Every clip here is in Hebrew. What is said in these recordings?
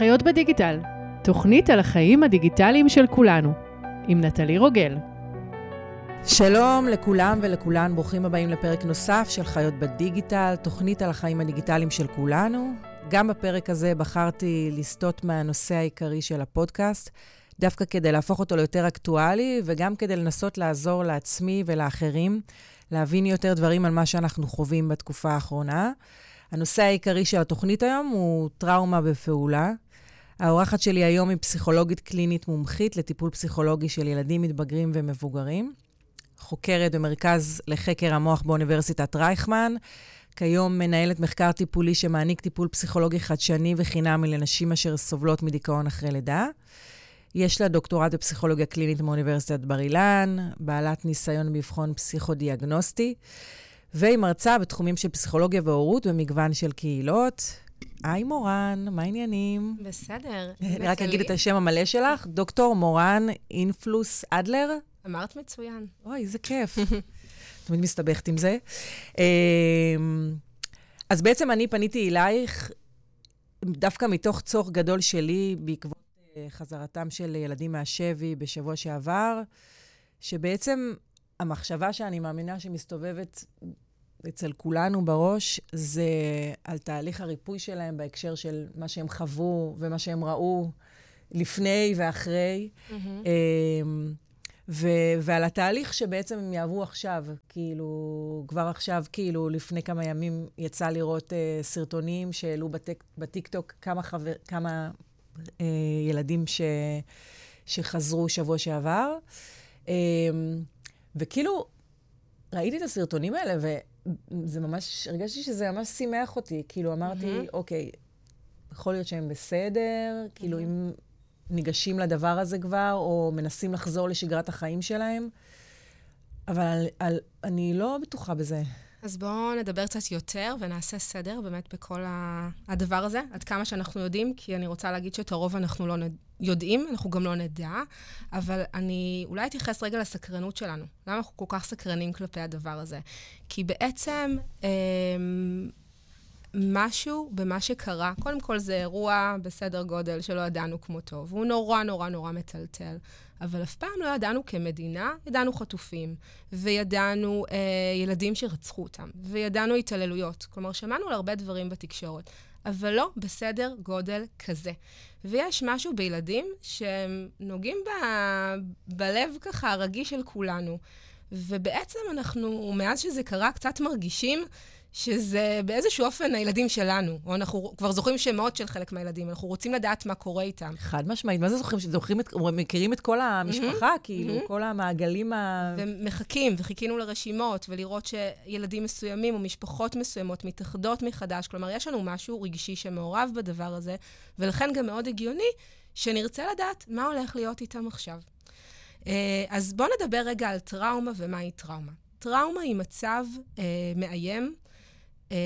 חיות בדיגיטל, תוכנית על החיים הדיגיטליים של כולנו, עם נטלי רוגל. שלום לכולם ולכולן, ברוכים הבאים לפרק נוסף של חיות בדיגיטל, תוכנית על החיים הדיגיטליים של כולנו. גם בפרק הזה בחרתי לסטות מהנושא העיקרי של הפודקאסט, דווקא כדי להפוך אותו ליותר אקטואלי, וגם כדי לנסות לעזור לעצמי ולאחרים להבין יותר דברים על מה שאנחנו חווים בתקופה האחרונה. הנושא העיקרי של התוכנית היום הוא טראומה בפעולה. האורחת שלי היום היא פסיכולוגית קלינית מומחית לטיפול פסיכולוגי של ילדים מתבגרים ומבוגרים. חוקרת במרכז לחקר המוח באוניברסיטת רייכמן. כיום מנהלת מחקר טיפולי שמעניק טיפול פסיכולוגי חדשני וחינמי לנשים אשר סובלות מדיכאון אחרי לידה. יש לה דוקטורט בפסיכולוגיה קלינית מאוניברסיטת בר אילן, בעלת ניסיון באבחון פסיכודיאגנוסטי, והיא מרצה בתחומים של פסיכולוגיה והורות במגוון של קהילות. היי מורן, מה העניינים? בסדר. אני רק אגיד את השם המלא שלך, דוקטור מורן אינפלוס אדלר. אמרת מצוין. אוי, איזה כיף. תמיד מסתבכת עם זה. אמ, אז בעצם אני פניתי אלייך דווקא מתוך צורך גדול שלי בעקבות אה, חזרתם של ילדים מהשבי בשבוע שעבר, שבעצם המחשבה שאני מאמינה שמסתובבת אצל כולנו בראש, זה על תהליך הריפוי שלהם בהקשר של מה שהם חוו ומה שהם ראו לפני ואחרי. Mm-hmm. ו- ועל התהליך שבעצם הם יעברו עכשיו, כאילו, כבר עכשיו, כאילו, לפני כמה ימים יצא לראות uh, סרטונים שהעלו בטיק, בטיקטוק כמה, חבר, כמה uh, ילדים ש- שחזרו שבוע שעבר. Uh, וכאילו, ראיתי את הסרטונים האלה, וזה ממש, הרגשתי שזה ממש שימח אותי. כאילו, אמרתי, mm-hmm. אוקיי, יכול להיות שהם בסדר, mm-hmm. כאילו, אם ניגשים לדבר הזה כבר, או מנסים לחזור לשגרת החיים שלהם, אבל על, על, אני לא בטוחה בזה. אז בואו נדבר קצת יותר ונעשה סדר באמת בכל הדבר הזה, עד כמה שאנחנו יודעים, כי אני רוצה להגיד שאת הרוב אנחנו לא יודעים, אנחנו גם לא נדע, אבל אני אולי אתייחס רגע לסקרנות שלנו. למה אנחנו כל כך סקרנים כלפי הדבר הזה? כי בעצם... אה, משהו במה שקרה, קודם כל זה אירוע בסדר גודל שלא ידענו כמותו, והוא נורא נורא נורא מטלטל. אבל אף פעם לא ידענו כמדינה, ידענו חטופים, וידענו אה, ילדים שרצחו אותם, וידענו התעללויות. כלומר, שמענו על הרבה דברים בתקשורת, אבל לא בסדר גודל כזה. ויש משהו בילדים שהם נוגעים ב, בלב ככה הרגיש של כולנו. ובעצם אנחנו, מאז שזה קרה, קצת מרגישים שזה באיזשהו אופן הילדים שלנו, או אנחנו כבר זוכרים שמות של חלק מהילדים, אנחנו רוצים לדעת מה קורה איתם. חד משמעית, מה זה זוכרים? זוכרים, את, מכירים את כל המשפחה, mm-hmm, כאילו, mm-hmm. כל המעגלים ה... ומחכים, וחיכינו לרשימות, ולראות שילדים מסוימים או משפחות מסוימות מתאחדות מחדש. כלומר, יש לנו משהו רגשי שמעורב בדבר הזה, ולכן גם מאוד הגיוני שנרצה לדעת מה הולך להיות איתם עכשיו. אה, אז בואו נדבר רגע על טראומה ומהי טראומה. טראומה היא מצב אה, מאיים,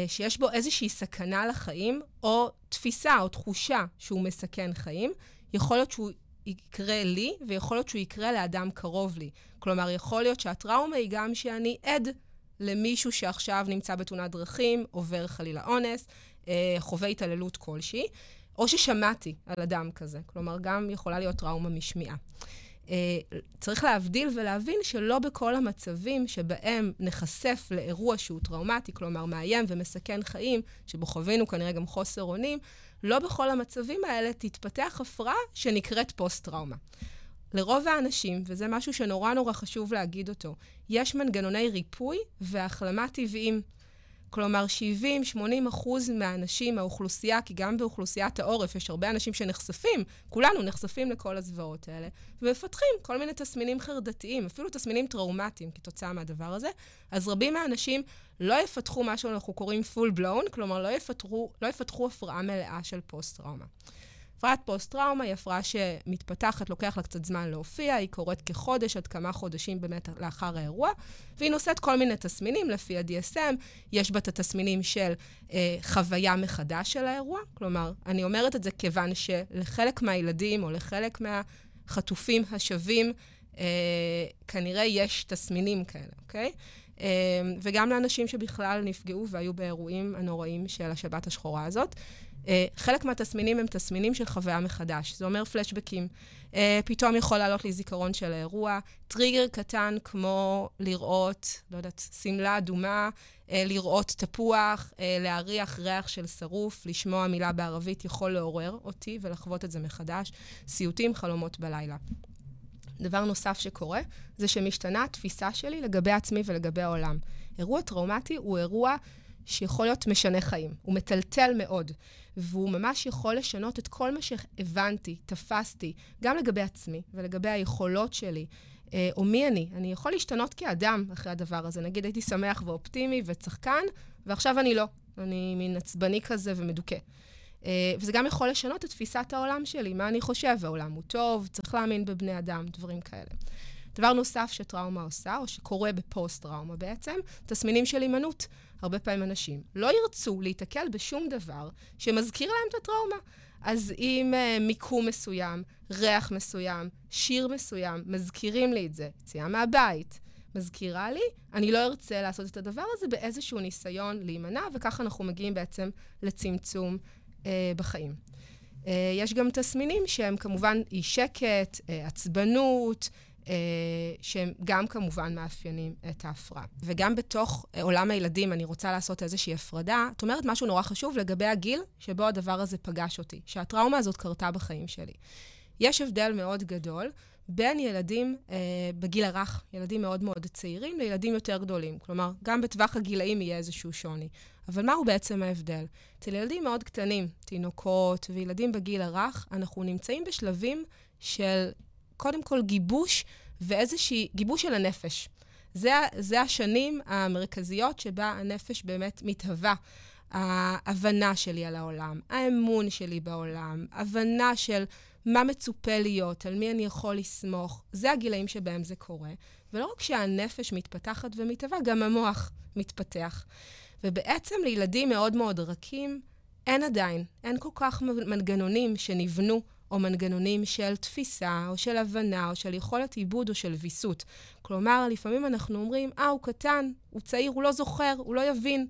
שיש בו איזושהי סכנה לחיים, או תפיסה או תחושה שהוא מסכן חיים. יכול להיות שהוא יקרה לי, ויכול להיות שהוא יקרה לאדם קרוב לי. כלומר, יכול להיות שהטראומה היא גם שאני עד למישהו שעכשיו נמצא בתאונת דרכים, עובר חלילה אונס, אה, חווה התעללות כלשהי, או ששמעתי על אדם כזה. כלומר, גם יכולה להיות טראומה משמיעה. אה, צריך להבדיל ולהבין שלא בכל המצבים שבהם נחשף לאירוע שהוא טראומטי, כלומר מאיים ומסכן חיים, שבו חווינו כנראה גם חוסר אונים, לא בכל המצבים האלה תתפתח הפרעה שנקראת פוסט-טראומה. לרוב האנשים, וזה משהו שנורא נורא חשוב להגיד אותו, יש מנגנוני ריפוי והחלמה טבעיים. כלומר, 70-80 אחוז מהאנשים, האוכלוסייה, כי גם באוכלוסיית העורף יש הרבה אנשים שנחשפים, כולנו נחשפים לכל הזוועות האלה, ומפתחים כל מיני תסמינים חרדתיים, אפילו תסמינים טראומטיים כתוצאה מהדבר הזה. אז רבים מהאנשים לא יפתחו מה שאנחנו קוראים full blown, כלומר, לא יפתחו, לא יפתחו הפרעה מלאה של פוסט-טראומה. הפרעת פוסט-טראומה היא הפרעה שמתפתחת, לוקח לה קצת זמן להופיע, היא קורית כחודש עד כמה חודשים באמת לאחר האירוע, והיא נושאת כל מיני תסמינים לפי ה-DSM, יש בה את התסמינים של אה, חוויה מחדש של האירוע, כלומר, אני אומרת את זה כיוון שלחלק מהילדים או לחלק מהחטופים השווים, אה, כנראה יש תסמינים כאלה, אוקיי? אה, וגם לאנשים שבכלל נפגעו והיו באירועים הנוראים של השבת השחורה הזאת. אה, חלק מהתסמינים הם תסמינים של חוויה מחדש. זה אומר פלשבקים. אה, פתאום יכול לעלות לי זיכרון של האירוע. טריגר קטן כמו לראות, לא יודעת, שמלה אדומה, אה, לראות תפוח, להריח ריח של שרוף, לשמוע מילה בערבית יכול לעורר אותי ולחוות את זה מחדש. סיוטים, חלומות בלילה. דבר נוסף שקורה, זה שמשתנה התפיסה שלי לגבי עצמי ולגבי העולם. אירוע טראומטי הוא אירוע שיכול להיות משנה חיים. הוא מטלטל מאוד, והוא ממש יכול לשנות את כל מה שהבנתי, תפסתי, גם לגבי עצמי ולגבי היכולות שלי, אה, או מי אני. אני יכול להשתנות כאדם אחרי הדבר הזה. נגיד, הייתי שמח ואופטימי וצחקן, ועכשיו אני לא. אני מין עצבני כזה ומדוכא. Uh, וזה גם יכול לשנות את תפיסת העולם שלי, מה אני חושב, העולם הוא טוב, צריך להאמין בבני אדם, דברים כאלה. דבר נוסף שטראומה עושה, או שקורה בפוסט-טראומה בעצם, תסמינים של הימנעות. הרבה פעמים אנשים לא ירצו להיתקל בשום דבר שמזכיר להם את הטראומה. אז אם uh, מיקום מסוים, ריח מסוים, שיר מסוים, מזכירים לי את זה, יציאה מהבית, מזכירה לי, אני לא ארצה לעשות את הדבר הזה באיזשהו ניסיון להימנע, וככה אנחנו מגיעים בעצם לצמצום uh, בחיים. Uh, יש גם תסמינים שהם כמובן אי שקט, uh, עצבנות, שהם גם כמובן מאפיינים את ההפרעה. וגם בתוך אה, עולם הילדים אני רוצה לעשות איזושהי הפרדה. את אומרת משהו נורא חשוב לגבי הגיל שבו הדבר הזה פגש אותי, שהטראומה הזאת קרתה בחיים שלי. יש הבדל מאוד גדול בין ילדים אה, בגיל הרך, ילדים מאוד מאוד צעירים, לילדים יותר גדולים. כלומר, גם בטווח הגילאים יהיה איזשהו שוני. אבל מהו בעצם ההבדל? אצל ילדים מאוד קטנים, תינוקות וילדים בגיל הרך, אנחנו נמצאים בשלבים של קודם כל גיבוש ואיזושהי, גיבוש של הנפש. זה, זה השנים המרכזיות שבה הנפש באמת מתהווה. ההבנה שלי על העולם, האמון שלי בעולם, הבנה של מה מצופה להיות, על מי אני יכול לסמוך. זה הגילאים שבהם זה קורה. ולא רק שהנפש מתפתחת ומתהווה, גם המוח מתפתח. ובעצם לילדים מאוד מאוד רכים, אין עדיין, אין כל כך מנגנונים שנבנו או מנגנונים של תפיסה, או של הבנה, או של יכולת עיבוד, או של ויסות. כלומר, לפעמים אנחנו אומרים, אה, הוא קטן, הוא צעיר, הוא לא זוכר, הוא לא יבין.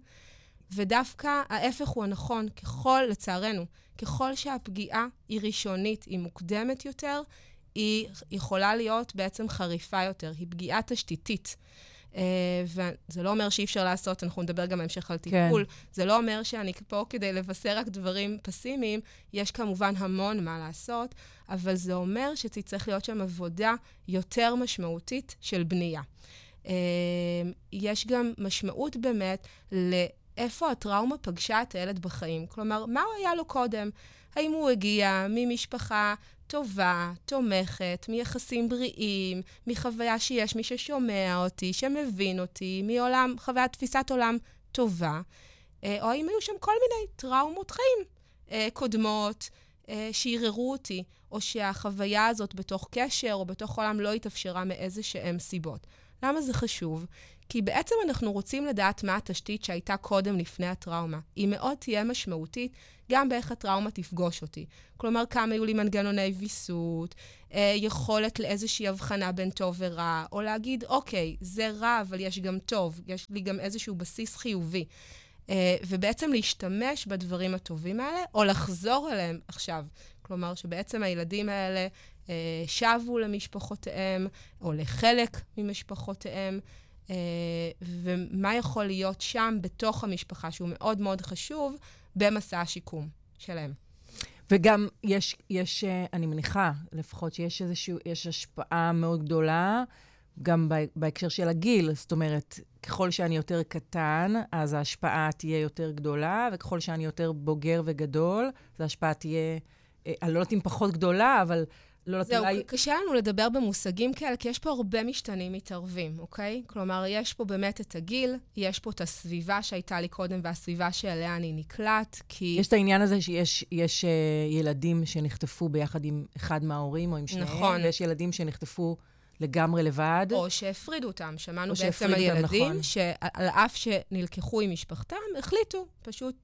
ודווקא ההפך הוא הנכון, ככל, לצערנו, ככל שהפגיעה היא ראשונית, היא מוקדמת יותר, היא יכולה להיות בעצם חריפה יותר, היא פגיעה תשתיתית. אה, וזה לא אומר שאי אפשר לעשות, אנחנו נדבר גם בהמשך על כן. טיפול. כן. זה לא אומר שאני פה כדי לבשר רק דברים פסימיים, יש כמובן המון מה לעשות, אבל זה אומר שתצטרך להיות שם עבודה יותר משמעותית של בנייה. אה, יש גם משמעות באמת לאיפה הטראומה פגשה את הילד בחיים. כלומר, מה היה לו קודם? האם הוא הגיע ממשפחה טובה, תומכת, מיחסים בריאים, מחוויה שיש מי ששומע אותי, שמבין אותי, מעולם, חוויית תפיסת עולם טובה, אה, או האם היו שם כל מיני טראומות חיים אה, קודמות אה, שערערו אותי, או שהחוויה הזאת בתוך קשר או בתוך עולם לא התאפשרה מאיזה שהן סיבות. למה זה חשוב? כי בעצם אנחנו רוצים לדעת מה התשתית שהייתה קודם לפני הטראומה. היא מאוד תהיה משמעותית גם באיך הטראומה תפגוש אותי. כלומר, כמה היו לי מנגנוני ויסות, אה, יכולת לאיזושהי הבחנה בין טוב ורע, או להגיד, אוקיי, זה רע, אבל יש גם טוב, יש לי גם איזשהו בסיס חיובי. אה, ובעצם להשתמש בדברים הטובים האלה, או לחזור אליהם עכשיו. כלומר, שבעצם הילדים האלה אה, שבו למשפחותיהם, או לחלק ממשפחותיהם, ומה יכול להיות שם בתוך המשפחה, שהוא מאוד מאוד חשוב במסע השיקום שלהם. וגם יש, יש, אה, אני מניחה, לפחות שיש איזושהי, יש השפעה מאוד גדולה, גם בהקשר של הגיל. זאת אומרת, ככל שאני יותר קטן, אז ההשפעה תהיה יותר גדולה, וככל שאני יותר בוגר וגדול, אז ההשפעה תהיה, אה, אני לא יודעת אם פחות גדולה, אבל לא יודעת, זהו, אולי... קשה לנו לדבר במושגים כאלה, כי יש פה הרבה משתנים מתערבים, אוקיי? כלומר, יש פה באמת את הגיל, יש פה את הסביבה שהייתה לי קודם והסביבה שאליה אני נקלט, כי... יש את העניין הזה שיש יש, uh, ילדים שנחטפו ביחד עם אחד מההורים או עם שניהם, נכון. ויש ילדים שנחטפו... לגמרי לבד. או שהפרידו אותם. שמענו בעצם על ילדים נכון. שעל אף שנלקחו עם משפחתם, החליטו פשוט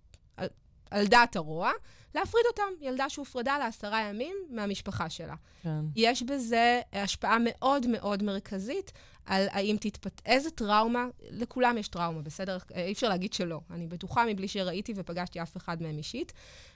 על דעת הרוע, להפריד אותם. ילדה שהופרדה לעשרה ימים מהמשפחה שלה. כן. יש בזה השפעה מאוד מאוד מרכזית על האם תתפת... איזה טראומה, לכולם יש טראומה, בסדר? אי אפשר להגיד שלא. אני בטוחה מבלי שראיתי ופגשתי אף אחד מהם אישית.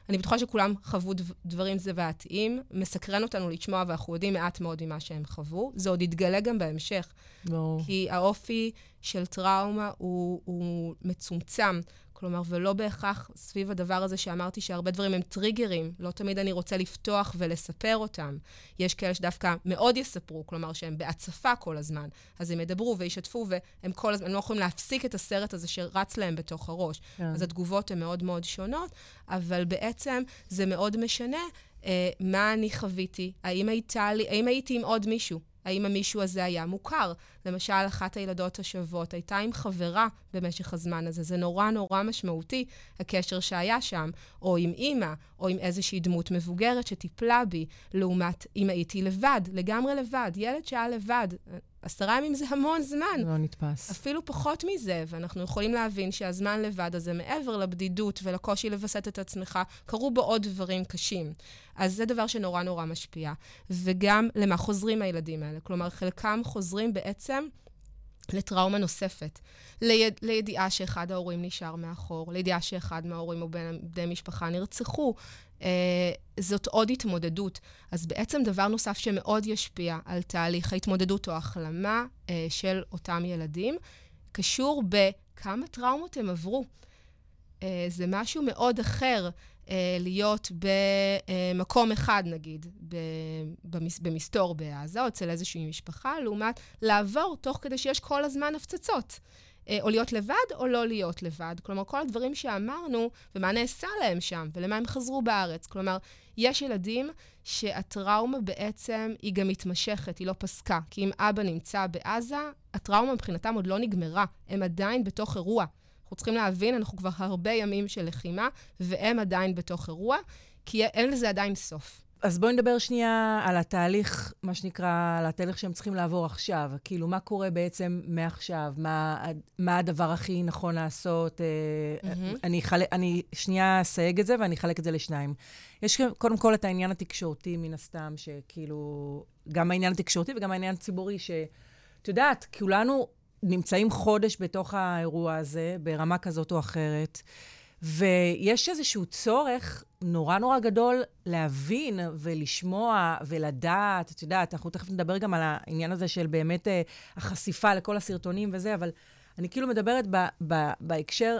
אני בטוחה שכולם חוו דברים זוועתיים, מסקרן אותנו לשמוע, ואנחנו יודעים מעט מאוד ממה שהם חוו. זה עוד יתגלה גם בהמשך. לא. כי האופי של טראומה הוא, הוא מצומצם. כלומר, ולא בהכרח סביב הדבר הזה שאמרתי שהרבה דברים הם טריגרים, לא תמיד אני רוצה לפתוח ולספר אותם. יש כאלה שדווקא מאוד יספרו, כלומר שהם בהצפה כל הזמן, אז הם ידברו וישתפו, והם כל הזמן, הם לא יכולים להפסיק את הסרט הזה שרץ להם בתוך הראש. כן. אז התגובות הן מאוד מאוד שונות, אבל בעצם זה מאוד משנה אה, מה אני חוויתי, האם, הייתה לי, האם הייתי עם עוד מישהו. האם המישהו הזה היה מוכר. למשל, אחת הילדות השוות הייתה עם חברה במשך הזמן הזה. זה נורא נורא משמעותי, הקשר שהיה שם, או עם אימא, או עם איזושהי דמות מבוגרת שטיפלה בי, לעומת אם הייתי לבד, לגמרי לבד. ילד שהיה לבד, עשרה ימים זה המון זמן. לא נתפס. אפילו פחות מזה, ואנחנו יכולים להבין שהזמן לבד הזה, מעבר לבדידות ולקושי לווסת את עצמך, קרו בו עוד דברים קשים. אז זה דבר שנורא נורא משפיע. וגם למה חוזרים הילדים האלה. כלומר, חלקם חוזרים בעצם... לטראומה נוספת, ליד, לידיעה שאחד ההורים נשאר מאחור, לידיעה שאחד מההורים או בני משפחה נרצחו. אה, זאת עוד התמודדות. אז בעצם דבר נוסף שמאוד ישפיע על תהליך ההתמודדות או ההחלמה אה, של אותם ילדים, קשור בכמה טראומות הם עברו. אה, זה משהו מאוד אחר להיות במקום אחד, נגיד, במסתור בעזה, או אצל איזושהי משפחה, לעומת לעבור תוך כדי שיש כל הזמן הפצצות. אה, או להיות לבד או לא להיות לבד. כלומר, כל הדברים שאמרנו, ומה נעשה להם שם, ולמה הם חזרו בארץ. כלומר, יש ילדים שהטראומה בעצם היא גם מתמשכת, היא לא פסקה. כי אם אבא נמצא בעזה, הטראומה מבחינתם עוד לא נגמרה, הם עדיין בתוך אירוע. אנחנו צריכים להבין, אנחנו כבר הרבה ימים של לחימה, והם עדיין בתוך אירוע, כי אין לזה עדיין סוף. אז בואי נדבר שנייה על התהליך, מה שנקרא, על התהליך שהם צריכים לעבור עכשיו. כאילו, מה קורה בעצם מעכשיו? מה, מה הדבר הכי נכון לעשות? Mm-hmm. אני, חל... אני שנייה אסייג את זה ואני אחלק את זה לשניים. יש קודם כל את העניין התקשורתי, מן הסתם, שכאילו, גם העניין התקשורתי וגם העניין הציבורי, שאת יודעת, כולנו נמצאים חודש בתוך האירוע הזה, ברמה כזאת או אחרת. ויש איזשהו צורך נורא נורא גדול להבין ולשמוע ולדעת. את יודעת, אנחנו תכף נדבר גם על העניין הזה של באמת אה, החשיפה לכל הסרטונים וזה, אבל אני כאילו מדברת ב, ב, בהקשר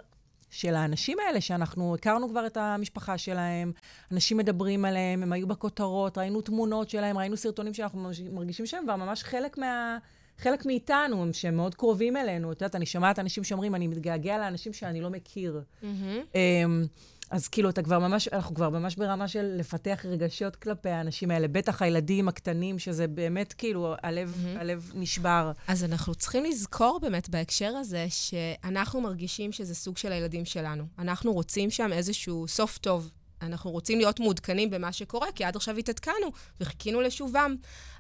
של האנשים האלה, שאנחנו הכרנו כבר את המשפחה שלהם, אנשים מדברים עליהם, הם היו בכותרות, ראינו תמונות שלהם, ראינו סרטונים שאנחנו מרגישים שהם כבר ממש חלק מה... חלק מאיתנו, הם שהם מאוד קרובים אלינו. את יודעת, אני שומעת אנשים שאומרים, אני מתגעגע לאנשים שאני לא מכיר. Mm-hmm. אז כאילו, אתה כבר ממש, אנחנו כבר ממש ברמה של לפתח רגשות כלפי האנשים האלה. בטח הילדים הקטנים, שזה באמת, כאילו, הלב, mm-hmm. הלב נשבר. אז אנחנו צריכים לזכור באמת בהקשר הזה, שאנחנו מרגישים שזה סוג של הילדים שלנו. אנחנו רוצים שם איזשהו סוף טוב. אנחנו רוצים להיות מעודכנים במה שקורה, כי עד עכשיו התעדכנו וחיכינו לשובם.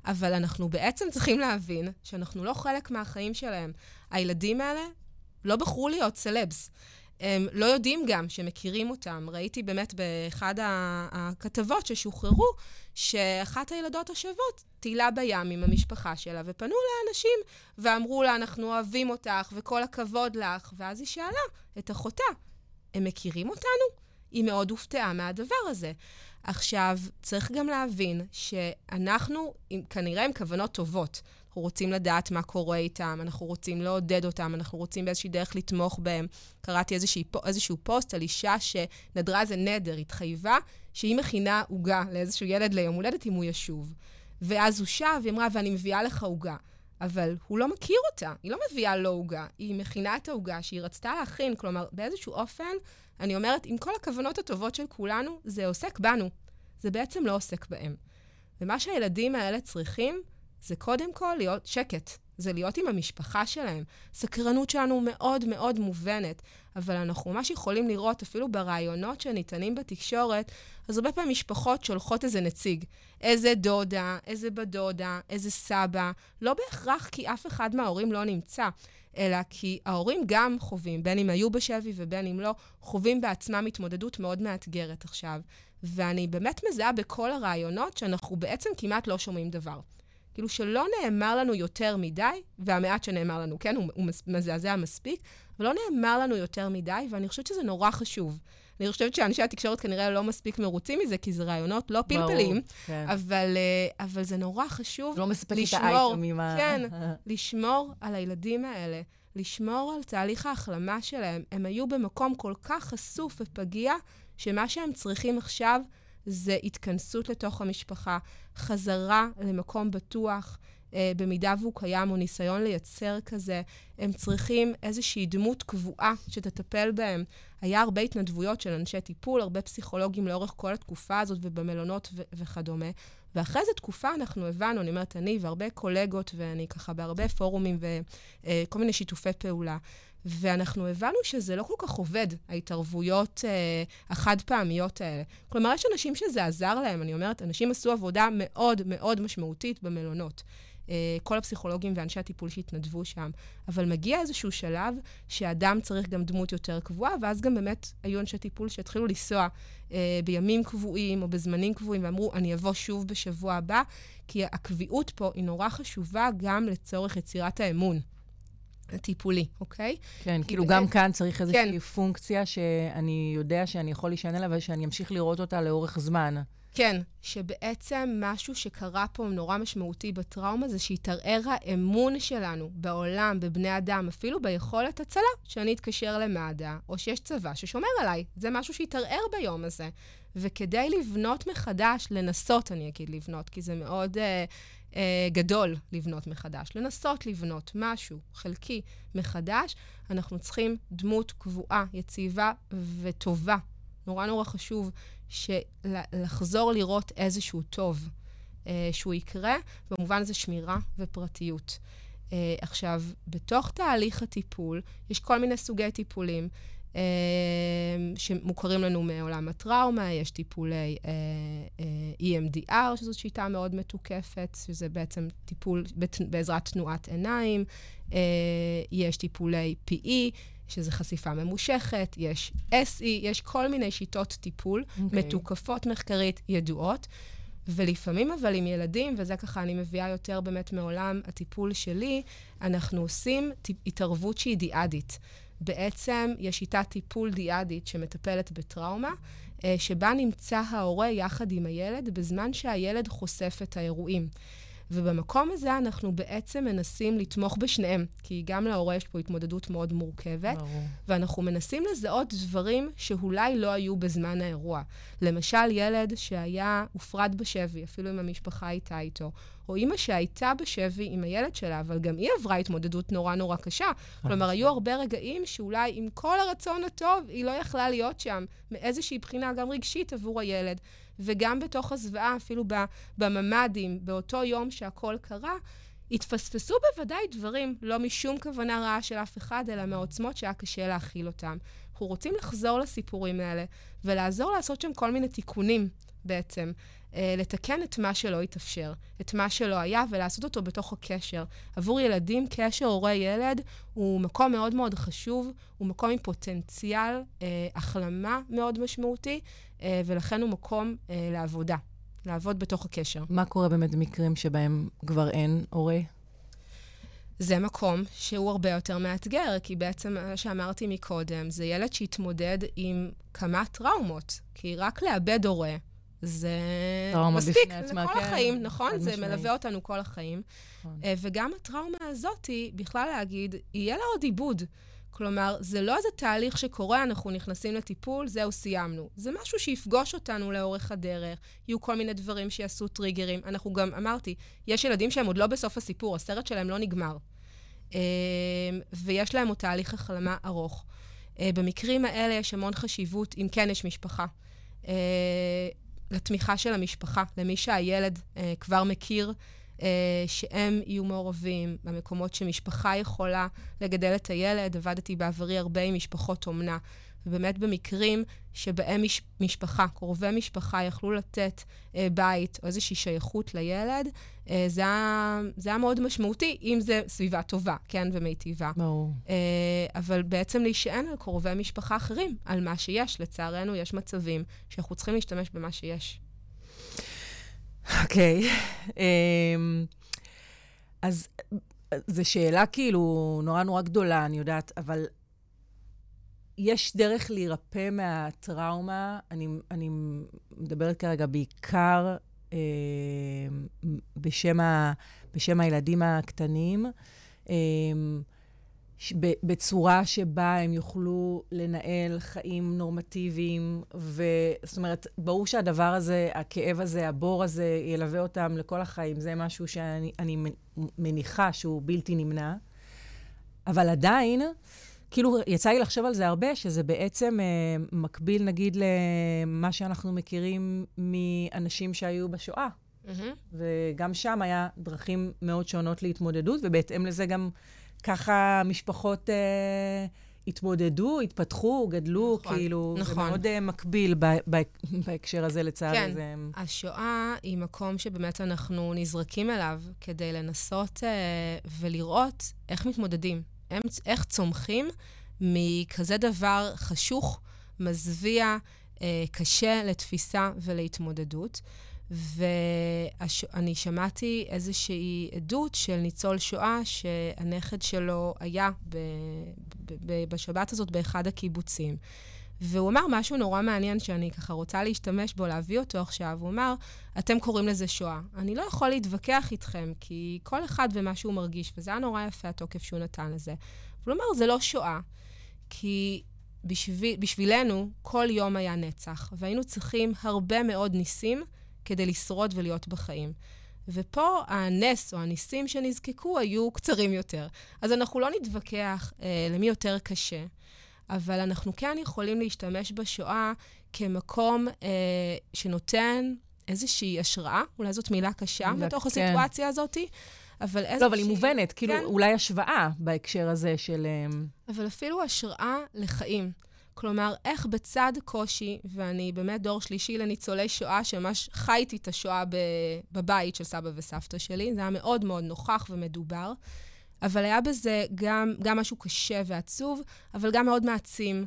אבל אנחנו בעצם צריכים להבין שאנחנו לא חלק מהחיים שלהם. הילדים האלה לא בחרו להיות סלבס. הם לא יודעים גם שמכירים אותם. ראיתי באמת באחד הכתבות ששוחררו, שאחת הילדות השוות טילה בים עם המשפחה שלה, ופנו לאנשים ואמרו לה, אנחנו אוהבים אותך וכל הכבוד לך. ואז היא שאלה את אחותה, הם מכירים אותנו? היא מאוד הופתעה מהדבר הזה. עכשיו, צריך גם להבין שאנחנו, עם, כנראה עם כוונות טובות, אנחנו רוצים לדעת מה קורה איתם, אנחנו רוצים לעודד אותם, אנחנו רוצים באיזושהי דרך לתמוך בהם. קראתי איזשהו פוסט על אישה שנדרה איזה נדר, התחייבה שהיא מכינה עוגה לאיזשהו ילד ליום הולדת אם הוא ישוב. ואז הוא שב, היא אמרה, ואני מביאה לך עוגה. אבל הוא לא מכיר אותה, היא לא מביאה לו עוגה, היא מכינה את העוגה שהיא רצתה להכין, כלומר, באיזשהו אופן, אני אומרת, עם כל הכוונות הטובות של כולנו, זה עוסק בנו. זה בעצם לא עוסק בהם. ומה שהילדים האלה צריכים, זה קודם כל להיות שקט. זה להיות עם המשפחה שלהם. סקרנות שלנו מאוד מאוד מובנת, אבל אנחנו ממש יכולים לראות, אפילו ברעיונות שניתנים בתקשורת, אז הרבה פעמים משפחות שולחות איזה נציג. איזה דודה, איזה בת דודה, איזה סבא, לא בהכרח כי אף אחד מההורים לא נמצא, אלא כי ההורים גם חווים, בין אם היו בשבי ובין אם לא, חווים בעצמם התמודדות מאוד מאתגרת עכשיו. ואני באמת מזהה בכל הרעיונות שאנחנו בעצם כמעט לא שומעים דבר. כאילו שלא נאמר לנו יותר מדי, והמעט שנאמר לנו, כן, הוא, הוא מזעזע מספיק, אבל לא נאמר לנו יותר מדי, ואני חושבת שזה נורא חשוב. אני חושבת שאנשי התקשורת כנראה לא מספיק מרוצים מזה, כי זה רעיונות לא פלפלים, ברור, כן. אבל, אה, אבל זה נורא חשוב לא מספק לשמור, את ה... כן, לשמור על הילדים האלה, לשמור על תהליך ההחלמה שלהם. הם היו במקום כל כך חשוף ופגיע, שמה שהם צריכים עכשיו זה התכנסות לתוך המשפחה, חזרה למקום בטוח, אה, במידה והוא קיים, או ניסיון לייצר כזה. הם צריכים איזושהי דמות קבועה שתטפל בהם. היה הרבה התנדבויות של אנשי טיפול, הרבה פסיכולוגים לאורך כל התקופה הזאת ובמלונות ו- וכדומה. ואחרי איזו תקופה אנחנו הבנו, אני אומרת, אני והרבה קולגות, ואני ככה בהרבה פורומים וכל אה, מיני שיתופי פעולה, ואנחנו הבנו שזה לא כל כך עובד, ההתערבויות אה, החד-פעמיות האלה. כלומר, יש אנשים שזה עזר להם, אני אומרת, אנשים עשו עבודה מאוד מאוד משמעותית במלונות. אה, כל הפסיכולוגים ואנשי הטיפול שהתנדבו שם. אבל מגיע איזשהו שלב שאדם צריך גם דמות יותר קבועה, ואז גם באמת היו אנשי טיפול שהתחילו לנסוע אה, בימים קבועים או בזמנים קבועים, ואמרו, אני אבוא שוב בשבוע הבא, כי הקביעות פה היא נורא חשובה גם לצורך יצירת האמון. הטיפולי, אוקיי? כן, כאילו גם כאן צריך איזושהי כן. פונקציה שאני יודע שאני יכול להישען עליה ושאני אמשיך לראות אותה לאורך זמן. כן, שבעצם משהו שקרה פה נורא משמעותי בטראומה זה שהתערער האמון שלנו בעולם, בבני אדם, אפילו ביכולת הצלה, שאני אתקשר למד"א, או שיש צבא ששומר עליי. זה משהו שהתערער ביום הזה. וכדי לבנות מחדש, לנסות, אני אגיד לבנות, כי זה מאוד אה, אה, גדול לבנות מחדש, לנסות לבנות משהו חלקי מחדש, אנחנו צריכים דמות קבועה, יציבה וטובה. נורא נורא חשוב לחזור לראות איזשהו טוב אה, שהוא יקרה, במובן הזה שמירה ופרטיות. אה, עכשיו, בתוך תהליך הטיפול, יש כל מיני סוגי טיפולים. אה, שמוכרים לנו מעולם הטראומה, יש טיפולי אה, אה, EMDR, שזאת שיטה מאוד מתוקפת, שזה בעצם טיפול בעזרת תנועת עיניים, יש טיפולי PE, שזה חשיפה ממושכת, יש SE, יש כל מיני שיטות טיפול okay. אוקיי. מתוקפות מחקרית, ידועות. ולפעמים אבל עם ילדים, וזה ככה אני מביאה יותר באמת מעולם הטיפול שלי, אנחנו עושים התערבות שהיא דיאדית. בעצם יש שיטת טיפול דיאדית שמטפלת בטראומה, אה, שבה נמצא ההורה יחד עם הילד בזמן שהילד חושף את האירועים. ובמקום הזה אנחנו בעצם מנסים לתמוך בשניהם, כי גם להורה יש פה התמודדות מאוד מורכבת, ברור. ואנחנו מנסים לזהות דברים שאולי לא היו בזמן האירוע. למשל, ילד שהיה, הופרד בשבי, אפילו אם המשפחה הייתה איתו, או אימא שהייתה בשבי עם הילד שלה, אבל גם היא עברה התמודדות נורא נורא קשה. כלומר, היו הרבה רגעים שאולי עם כל הרצון הטוב, היא לא יכלה להיות שם, מאיזושהי בחינה גם רגשית עבור הילד. וגם בתוך הזוועה, אפילו בממ"דים, באותו יום שהכל קרה, התפספסו בוודאי דברים, לא משום כוונה רעה של אף אחד, אלא מהעוצמות שהיה קשה להכיל אותם. אנחנו רוצים לחזור לסיפורים האלה ולעזור לעשות שם כל מיני תיקונים בעצם. אה, לתקן את מה שלא התאפשר, את מה שלא היה, ולעשות אותו בתוך הקשר. עבור ילדים, קשר הורה-ילד הוא מקום מאוד מאוד חשוב, הוא מקום עם פוטנציאל אה, החלמה מאוד משמעותי, אה, ולכן הוא מקום אה, לעבודה, לעבוד בתוך הקשר. מה קורה באמת במקרים שבהם כבר אין הורה? זה מקום שהוא הרבה יותר מאתגר, כי בעצם מה שאמרתי מקודם, זה ילד שהתמודד עם כמה טראומות. כי רק לאבד הורה, זה מספיק לכל כן. החיים, נכון? זה משמעי. מלווה אותנו כל החיים. נכון. אה, וגם הטראומה הזאת, בכלל להגיד, יהיה לה עוד עיבוד. כלומר, זה לא איזה תהליך שקורה, אנחנו נכנסים לטיפול, זהו, סיימנו. זה משהו שיפגוש אותנו לאורך הדרך, יהיו כל מיני דברים שיעשו טריגרים. אנחנו גם, אמרתי, יש ילדים שהם עוד לא בסוף הסיפור, הסרט שלהם לא נגמר. אה, ויש להם עוד תהליך החלמה ארוך. אה, במקרים האלה יש המון חשיבות, אם כן יש משפחה. לתמיכה של המשפחה, למי שהילד אה, כבר מכיר אה, שהם יהיו מעורבים במקומות שמשפחה יכולה לגדל את הילד. עבדתי בעברי הרבה עם משפחות אומנה. ובאמת במקרים שבהם מש, משפחה, קרובי משפחה, יכלו לתת אה, בית או איזושהי שייכות לילד, אה, זה, היה, זה היה מאוד משמעותי, אם זה סביבה טובה, כן, ומיטיבה. ברור. אה, אבל בעצם להישען על קרובי משפחה אחרים, על מה שיש. לצערנו, יש מצבים שאנחנו צריכים להשתמש במה שיש. אוקיי. Okay. אמ, אז זו שאלה כאילו נורא נורא גדולה, אני יודעת, אבל יש דרך להירפא מהטראומה. אני, אני מדברת כרגע בעיקר אה, בשם, ה, בשם הילדים הקטנים, אה, בצורה שבה הם יוכלו לנהל חיים נורמטיביים, וזאת אומרת, ברור שהדבר הזה, הכאב הזה, הבור הזה, ילווה אותם לכל החיים. זה משהו שאני מניחה שהוא בלתי נמנע. אבל עדיין, כאילו, יצא לי לחשוב על זה הרבה, שזה בעצם אה, מקביל, נגיד, למה שאנחנו מכירים מאנשים שהיו בשואה. Mm-hmm. וגם שם היה דרכים מאוד שונות להתמודדות, ובהתאם לזה גם ככה משפחות אה, התמודדו, התפתחו, גדלו, נכון, כאילו, נכון. זה מאוד אה, מקביל ב- ב- בהקשר הזה, לצערי. כן, זה... השואה היא מקום שבאמת אנחנו נזרקים אליו כדי לנסות אה, ולראות איך מתמודדים. הם, איך צומחים מכזה דבר חשוך, מזוויע, אה, קשה לתפיסה ולהתמודדות. ואני שמעתי איזושהי עדות של ניצול שואה שהנכד שלו היה ב, ב, ב, בשבת הזאת באחד הקיבוצים. והוא אמר משהו נורא מעניין שאני ככה רוצה להשתמש בו, להביא אותו עכשיו. הוא אמר, אתם קוראים לזה שואה. אני לא יכול להתווכח איתכם, כי כל אחד ומה שהוא מרגיש, וזה היה נורא יפה התוקף שהוא נתן לזה. אבל הוא אומר, זה לא שואה, כי בשביל, בשבילנו כל יום היה נצח, והיינו צריכים הרבה מאוד ניסים כדי לשרוד ולהיות בחיים. ופה הנס או הניסים שנזקקו היו קצרים יותר. אז אנחנו לא נתווכח אה, למי יותר קשה. אבל אנחנו כן יכולים להשתמש בשואה כמקום אה, שנותן איזושהי השראה, אולי זאת מילה קשה בתוך כן. הסיטואציה הזאת, אבל איזושהי... לא, אבל היא מובנת, כאילו, כן. אולי השוואה בהקשר הזה של... אה, אבל אפילו השראה לחיים. כלומר, איך בצד קושי, ואני באמת דור שלישי לניצולי שואה, שממש חייתי את השואה בבית של סבא וסבתא שלי, זה היה מאוד מאוד נוכח ומדובר. אבל היה בזה גם, גם משהו קשה ועצוב, אבל גם מאוד מעצים,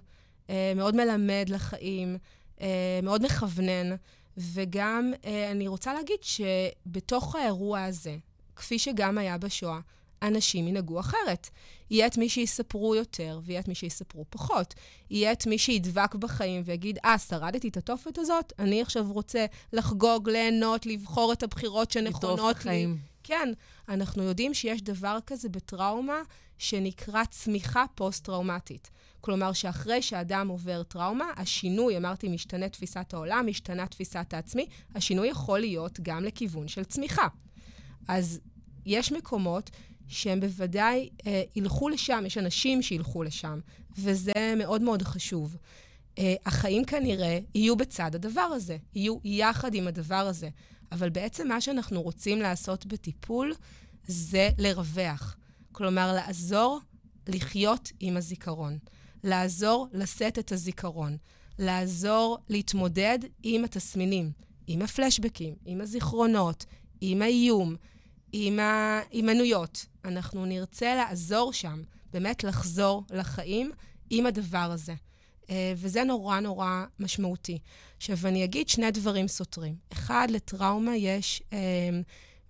אה, מאוד מלמד לחיים, אה, מאוד מכוונן, וגם אה, אני רוצה להגיד שבתוך האירוע הזה, כפי שגם היה בשואה, אנשים ינהגו אחרת. יהיה את מי שיספרו יותר, ויהיה את מי שיספרו פחות. יהיה את מי שידבק בחיים ויגיד, אה, שרדתי את התופת הזאת, אני עכשיו רוצה לחגוג, ליהנות, לבחור את הבחירות שנכונות לי. כן, אנחנו יודעים שיש דבר כזה בטראומה שנקרא צמיחה פוסט-טראומטית. כלומר, שאחרי שאדם עובר טראומה, השינוי, אמרתי, משתנה תפיסת העולם, משתנה תפיסת העצמי, השינוי יכול להיות גם לכיוון של צמיחה. אז יש מקומות שהם בוודאי אה, ילכו לשם, יש אנשים שילכו לשם, וזה מאוד מאוד חשוב. אה, החיים כנראה יהיו בצד הדבר הזה, יהיו יחד עם הדבר הזה. אבל בעצם מה שאנחנו רוצים לעשות בטיפול זה לרווח. כלומר, לעזור לחיות עם הזיכרון. לעזור לשאת את הזיכרון. לעזור להתמודד עם התסמינים, עם הפלשבקים, עם הזיכרונות, עם האיום, עם ההימנויות. אנחנו נרצה לעזור שם, באמת לחזור לחיים עם הדבר הזה. אה, וזה נורא נורא משמעותי. עכשיו, אני אגיד שני דברים סותרים. אחד, לטראומה יש אה,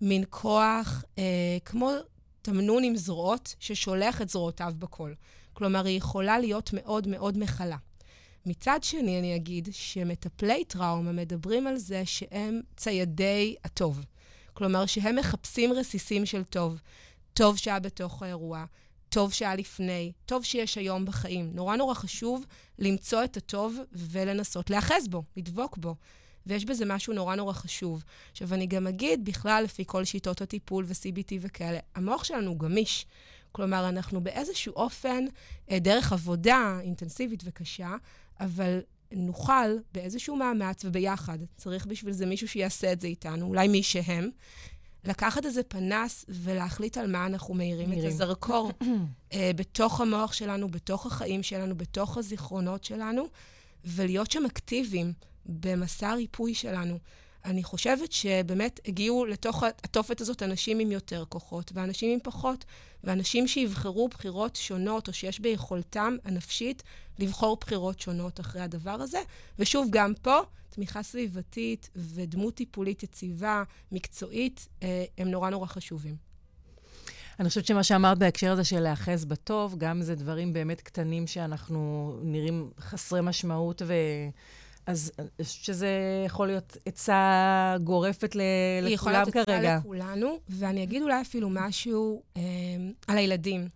מין כוח אה, כמו תמנון עם זרועות, ששולח את זרועותיו בכל. כלומר, היא יכולה להיות מאוד מאוד מכלה. מצד שני, אני אגיד שמטפלי טראומה מדברים על זה שהם ציידי הטוב. כלומר, שהם מחפשים רסיסים של טוב. טוב שהיה בתוך האירוע, טוב שהיה לפני, טוב שיש היום בחיים. נורא נורא חשוב למצוא את הטוב ולנסות להיאחז בו, לדבוק בו. ויש בזה משהו נורא נורא חשוב. עכשיו, אני גם אגיד, בכלל, לפי כל שיטות הטיפול ו-CBT וכאלה, המוח שלנו גמיש. כלומר, אנחנו באיזשהו אופן, אה, דרך עבודה אינטנסיבית וקשה, אבל נוכל באיזשהו מאמץ וביחד, צריך בשביל זה מישהו שיעשה את זה איתנו, אולי מי שהם, לקחת איזה פנס ולהחליט על מה אנחנו מאירים את הזרקור uh, בתוך המוח שלנו, בתוך החיים שלנו, בתוך הזיכרונות שלנו, ולהיות שם אקטיביים במסע הריפוי שלנו. אני חושבת שבאמת הגיעו לתוך התופת הזאת אנשים עם יותר כוחות, ואנשים עם פחות, ואנשים שיבחרו בחירות שונות, או שיש ביכולתם הנפשית לבחור בחירות שונות אחרי הדבר הזה. ושוב, גם פה, תמיכה סביבתית ודמות טיפולית יציבה, מקצועית, אה, הם נורא נורא חשובים. אני חושבת שמה שאמרת בהקשר הזה של להאחז בטוב, גם זה דברים באמת קטנים שאנחנו נראים חסרי משמעות ו... אז אני חושבת שזה יכול להיות עצה גורפת ל- לכולם כרגע. היא יכולה להיות עצה לכולנו, ואני אגיד אולי אפילו משהו אה, על הילדים.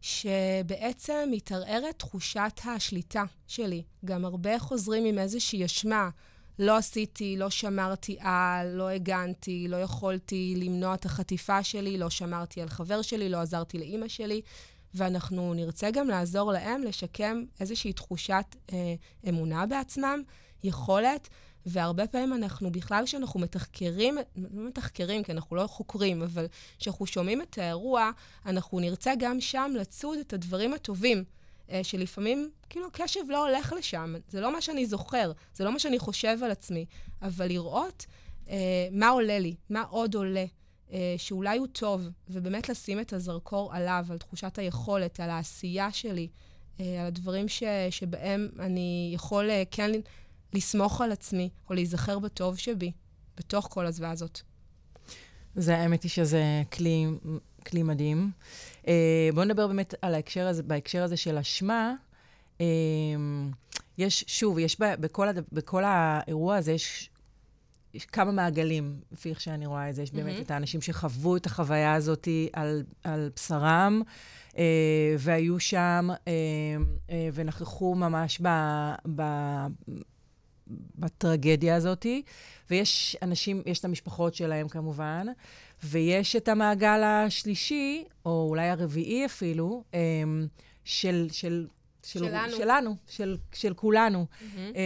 שבעצם מתערערת תחושת השליטה שלי. גם הרבה חוזרים עם איזושהי אשמה. לא עשיתי, לא שמרתי על, לא הגנתי, לא יכולתי למנוע את החטיפה שלי, לא שמרתי על חבר שלי, לא עזרתי לאימא שלי. ואנחנו נרצה גם לעזור להם לשקם איזושהי תחושת אה, אמונה בעצמם, יכולת, והרבה פעמים אנחנו, בכלל כשאנחנו מתחקרים, לא מתחקרים, כי אנחנו לא חוקרים, אבל כשאנחנו שומעים את האירוע, אנחנו נרצה גם שם לצוד את הדברים הטובים. אה, שלפעמים, כאילו, הקשב לא הולך לשם. זה לא מה שאני זוכר, זה לא מה שאני חושב על עצמי, אבל לראות אה, מה עולה לי, מה עוד עולה, אה, שאולי הוא טוב, ובאמת לשים את הזרקור עליו, על תחושת היכולת, על העשייה שלי, אה, על הדברים ש, שבהם אני יכול אה, כן לסמוך על עצמי, או להיזכר בטוב שבי, בתוך כל הזוועה הזאת. זה, האמת היא שזה כלי, כלי מדהים. אה, בואו נדבר באמת על ההקשר הזה, בהקשר הזה של אשמה. אה, יש, שוב, יש ב, בכל, הד, בכל האירוע הזה, יש, יש כמה מעגלים, לפי איך שאני רואה את זה. יש mm-hmm. באמת את האנשים שחוו את החוויה הזאת על, על בשרם, אה, והיו שם אה, אה, ונכחו ממש ב, ב, בטרגדיה הזאת, ויש אנשים, יש את המשפחות שלהם כמובן, ויש את המעגל השלישי, או אולי הרביעי אפילו, אמ, של... של של, שלנו. שלנו, של, של כולנו. Mm-hmm.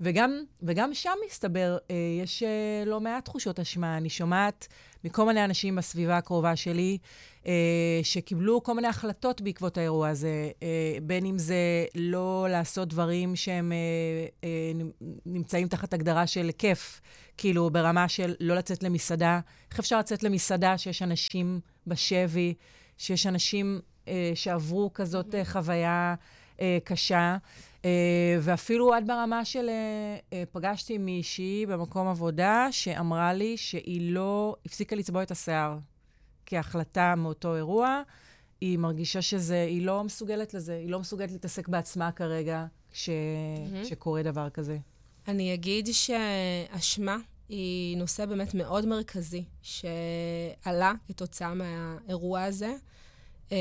וגם, וגם שם מסתבר, אה, יש אה, לא מעט תחושות אשמה. אני שומעת מכל מיני אנשים בסביבה הקרובה שלי, שקיבלו כל מיני החלטות בעקבות האירוע הזה, בין אם זה לא לעשות דברים שהם נמצאים תחת הגדרה של כיף, כאילו ברמה של לא לצאת למסעדה. איך אפשר לצאת למסעדה שיש אנשים בשבי, שיש אנשים שעברו כזאת חוויה קשה? אה, ואפילו עד ברמה של... אה, אה, פגשתי מישהי במקום עבודה שאמרה לי שהיא לא הפסיקה לצבוע את השיער כהחלטה מאותו אירוע. היא מרגישה שזה, היא לא מסוגלת לזה, היא לא מסוגלת להתעסק בעצמה כרגע כש, mm-hmm. כשקורה דבר כזה. אני אגיד שאשמה היא נושא באמת מאוד מרכזי, שעלה כתוצאה מהאירוע הזה. אמ,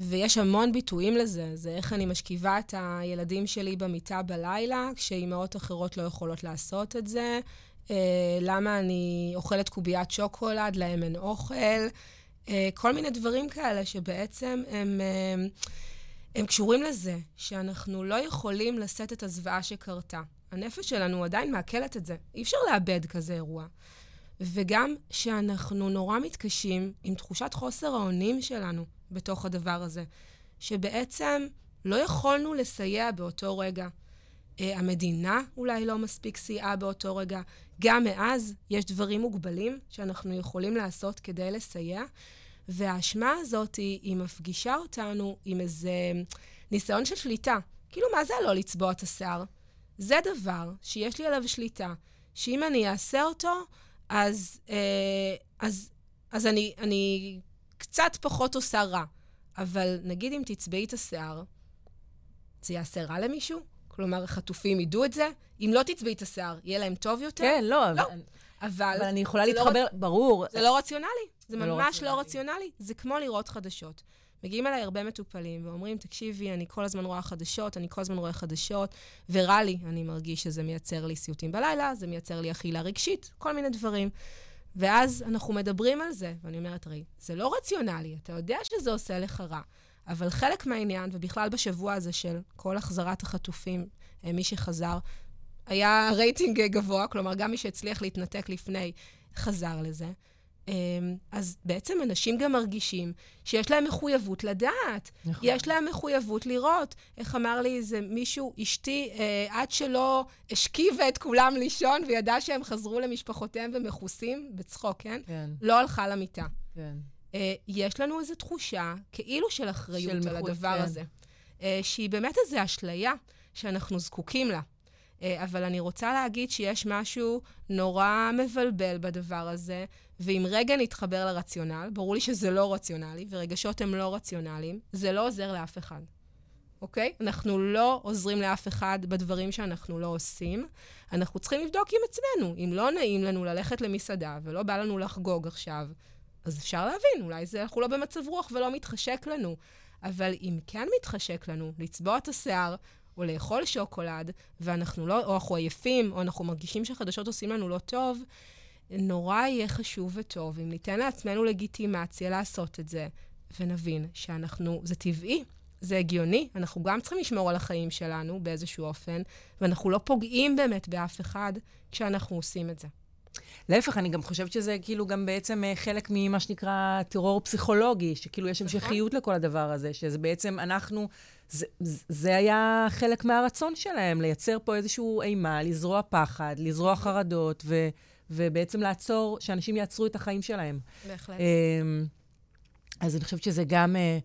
ויש המון ביטויים לזה, זה איך אני משכיבה את הילדים שלי במיטה בלילה, כשאימהות אחרות לא יכולות לעשות את זה, למה אני אוכלת קוביית שוקולד, להם אין אוכל, אה, כל מיני דברים כאלה שבעצם הם, הם, הם קשורים לזה, שאנחנו לא יכולים לשאת את הזוועה שקרתה. הנפש שלנו עדיין מעכלת את זה, אי אפשר לאבד כזה אירוע. וגם שאנחנו נורא מתקשים עם תחושת חוסר האונים שלנו. בתוך הדבר הזה, שבעצם לא יכולנו לסייע באותו רגע. Uh, המדינה אולי לא מספיק סייעה באותו רגע. גם מאז יש דברים מוגבלים שאנחנו יכולים לעשות כדי לסייע, והאשמה הזאת היא, היא מפגישה אותנו עם איזה ניסיון של שליטה. כאילו, מה זה לא לצבוע את השיער? זה דבר שיש לי עליו שליטה, שאם אני אעשה אותו, אז, אה, אז, אז אני, אני קצת פחות עושה רע. אבל נגיד אם תצבעי את השיער, זה יעשה רע למישהו? כלומר, החטופים ידעו את זה? אם לא תצבעי את השיער, יהיה להם טוב יותר? כן, לא. לא. אבל... אבל, אני יכולה לא להתחבר, לא, ברור. זה לא רציונלי. זה, לא ממש לא רציונלי. לא רציונלי. זה כמו לראות חדשות. מגיעים אליי הרבה מטופלים ואומרים, תקשיבי, אני כל הזמן רואה חדשות, אני כל הזמן רואה חדשות, ורע לי, אני מרגיש שזה מייצר לי סיוטים בלילה, זה מייצר לי אכילה רגשית, כל מיני דברים. ואז אנחנו מדברים על זה, ואני אומרת, הרי, זה לא רציונלי, אתה יודע שזה עושה לך רע, אבל חלק מהעניין, ובכלל בשבוע הזה של כל החזרת החטופים, אה, מי שחזר, היה רייטינג גבוה, כלומר, גם מי שהצליח להתנתק לפני, חזר לזה. אמ, אז בעצם אנשים גם מרגישים שיש להם מחויבות לדעת. נכון. יש להם מחויבות לראות. איך אמר לי איזה מישהו, אשתי, אה, עד שלא השכיבה את כולם לישון וידעה שהם חזרו למשפחותיהם ומכוסים, בצחוק, כן? כן. לא הלכה למיטה. כן. אה, יש לנו איזו תחושה כאילו של אחריות של על מחוץ, הדבר כן. הזה, אה, שהיא באמת איזו אשליה שאנחנו זקוקים לה. אה, אבל אני רוצה להגיד שיש משהו נורא מבלבל בדבר הזה, ואם רגע נתחבר לרציונל, ברור לי שזה לא רציונלי, ורגשות הם לא רציונליים, זה לא עוזר לאף אחד. אוקיי? אנחנו לא עוזרים לאף אחד בדברים שאנחנו לא עושים. אנחנו צריכים לבדוק עם עצמנו. אם לא נעים לנו ללכת למסעדה ולא בא לנו לחגוג עכשיו, אז אפשר להבין, אולי זה, אנחנו לא במצב רוח ולא מתחשק לנו. אבל אם כן מתחשק לנו לצבוע את השיער, או לאכול שוקולד, ואנחנו לא, או אנחנו עייפים, או אנחנו מרגישים שהחדשות עושים לנו לא טוב, נורא יהיה חשוב וטוב אם ניתן לעצמנו לגיטימציה לעשות את זה, ונבין שאנחנו, זה טבעי, זה הגיוני, אנחנו גם צריכים לשמור על החיים שלנו באיזשהו אופן, ואנחנו לא פוגעים באמת באף אחד כשאנחנו עושים את זה. להפך, אני גם חושבת שזה כאילו גם בעצם אה, חלק ממה שנקרא טרור פסיכולוגי, שכאילו יש נכון. המשכיות לכל הדבר הזה, שזה בעצם אנחנו, זה, זה היה חלק מהרצון שלהם, לייצר פה איזושהי אימה, לזרוע פחד, לזרוע חרדות, ו, ובעצם לעצור, שאנשים יעצרו את החיים שלהם. בהחלט. אמ, אז אני חושבת שזה גם, אה,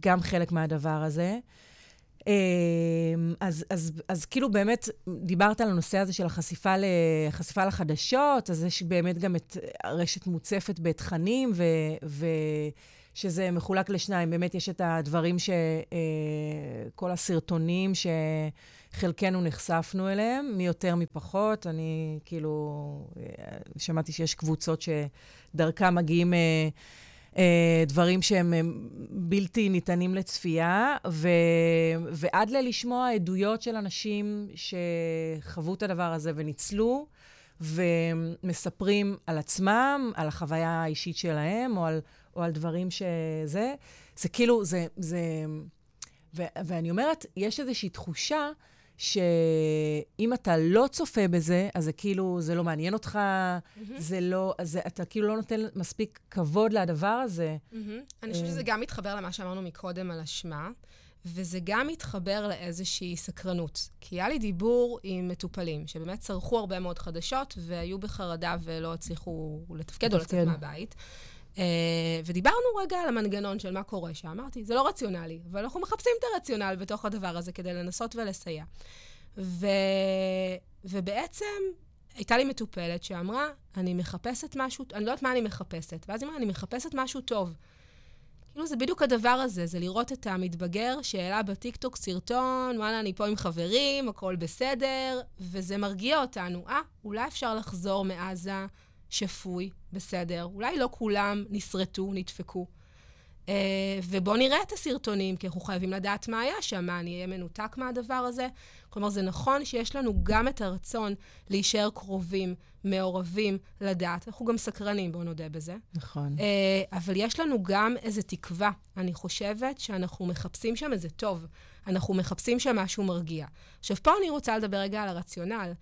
גם חלק מהדבר הזה. אמ, אז, אז, אז כאילו באמת, דיברת על הנושא הזה של החשיפה, לחשיפה לחדשות, אז יש באמת גם את הרשת מוצפת בתכנים, ו, ושזה מחולק לשניים. באמת יש את הדברים ש... אה, כל הסרטונים שחלקנו נחשפנו אליהם, מי יותר מי פחות. אני כאילו, אה, שמעתי שיש קבוצות שדרכם מגיעים... אה, דברים שהם אה, בלתי ניתנים לצפייה, ו, ועד ללשמוע עדויות של אנשים שחוו את הדבר הזה וניצלו, ומספרים על עצמם, על החוויה האישית שלהם, או על, או על דברים שזה. זה כאילו, זה... זה ו, ואני אומרת, יש איזושהי תחושה שאם אתה לא צופה בזה, אז זה כאילו, זה לא מעניין אותך, mm-hmm. זה לא, אז אתה כאילו לא נותן מספיק כבוד לדבר הזה. Mm-hmm. אני חושבת שזה גם מתחבר למה שאמרנו מקודם על אשמה, וזה גם מתחבר לאיזושהי סקרנות. כי היה לי דיבור עם מטופלים, שבאמת צרכו הרבה מאוד חדשות, והיו בחרדה ולא הצליחו לתפקד או לצאת מהבית. Uh, ודיברנו רגע על המנגנון של מה קורה שם. אמרתי, זה לא רציונלי, אבל אנחנו מחפשים את הרציונל בתוך הדבר הזה כדי לנסות ולסייע. ו... ובעצם הייתה לי מטופלת שאמרה, אני מחפשת משהו, אני לא יודעת מה אני מחפשת. ואז היא אמרה, אני מחפשת משהו טוב. כאילו, זה בדיוק הדבר הזה, זה לראות את המתבגר שהעלה בטיקטוק סרטון, וואלה, אני פה עם חברים, הכל בסדר, וזה מרגיע אותנו. אה, אולי אפשר לחזור מעזה שפוי, בסדר. אולי לא כולם נסרטו, נדפקו. Uh, ובואו נראה את הסרטונים, כי אנחנו חייבים לדעת מה היה שם, מה, אני אהיה מנותק מהדבר הזה? כלומר, זה נכון שיש לנו גם את הרצון להישאר קרובים, מעורבים, לדעת. אנחנו גם סקרנים, בואו נודה בזה. נכון. Uh, אבל יש לנו גם איזו תקווה. אני חושבת שאנחנו מחפשים שם איזה טוב. אנחנו מחפשים שם משהו מרגיע. עכשיו, פה אני רוצה לדבר רגע על הרציונל,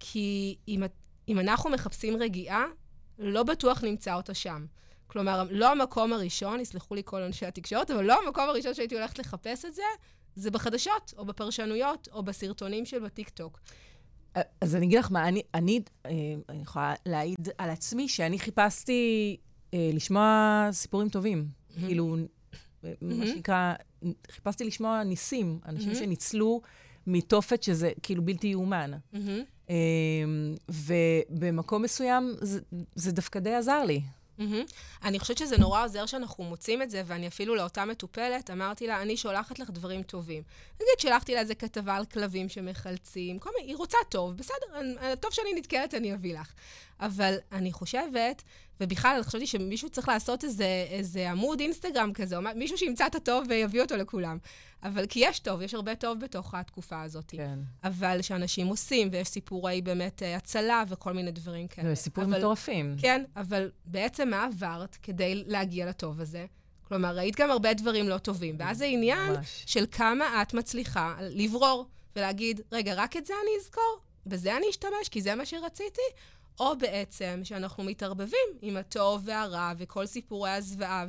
כי אם, אם אנחנו מחפשים רגיעה, לא בטוח נמצא אותה שם. כלומר, לא המקום הראשון, יסלחו לי כל אנשי התקשורת, אבל לא המקום הראשון שהייתי הולכת לחפש את זה, זה בחדשות, או בפרשנויות, או בסרטונים של בטיקטוק. אז אני אגיד לך מה, אני, אני, אה, אני יכולה להעיד על עצמי שאני חיפשתי אה, לשמוע סיפורים טובים. Mm-hmm. כאילו, mm-hmm. מה שנקרא, חיפשתי לשמוע ניסים, אנשים mm-hmm. שניצלו מתופת שזה כאילו בלתי יאומן. Mm-hmm. ובמקום מסוים זה, זה דווקא די עזר לי. Mm-hmm. אני חושבת שזה נורא עוזר שאנחנו מוצאים את זה, ואני אפילו לאותה מטופלת אמרתי לה, אני שולחת לך דברים טובים. נגיד, שלחתי לה איזה כתבה על כלבים שמחלצים, כל מיני, היא רוצה טוב, בסדר, טוב שאני נתקלת, אני אביא לך. אבל אני חושבת, ובכלל, חשבתי שמישהו צריך לעשות איזה, איזה עמוד אינסטגרם כזה, או מישהו שימצא את הטוב ויביא אותו לכולם. אבל כי יש טוב, יש הרבה טוב בתוך התקופה הזאת. כן. אבל שאנשים עושים, ויש סיפורי באמת אה, הצלה וכל מיני דברים כאלה. ויש סיפורים מטורפים. כן, אבל בעצם מה עברת כדי להגיע לטוב הזה? כלומר, ראית גם הרבה דברים לא טובים. ואז זה עניין ממש. של כמה את מצליחה לברור ולהגיד, רגע, רק את זה אני אזכור? בזה אני אשתמש, כי זה מה שרציתי? או בעצם שאנחנו מתערבבים עם הטוב והרע וכל סיפורי הזוועה,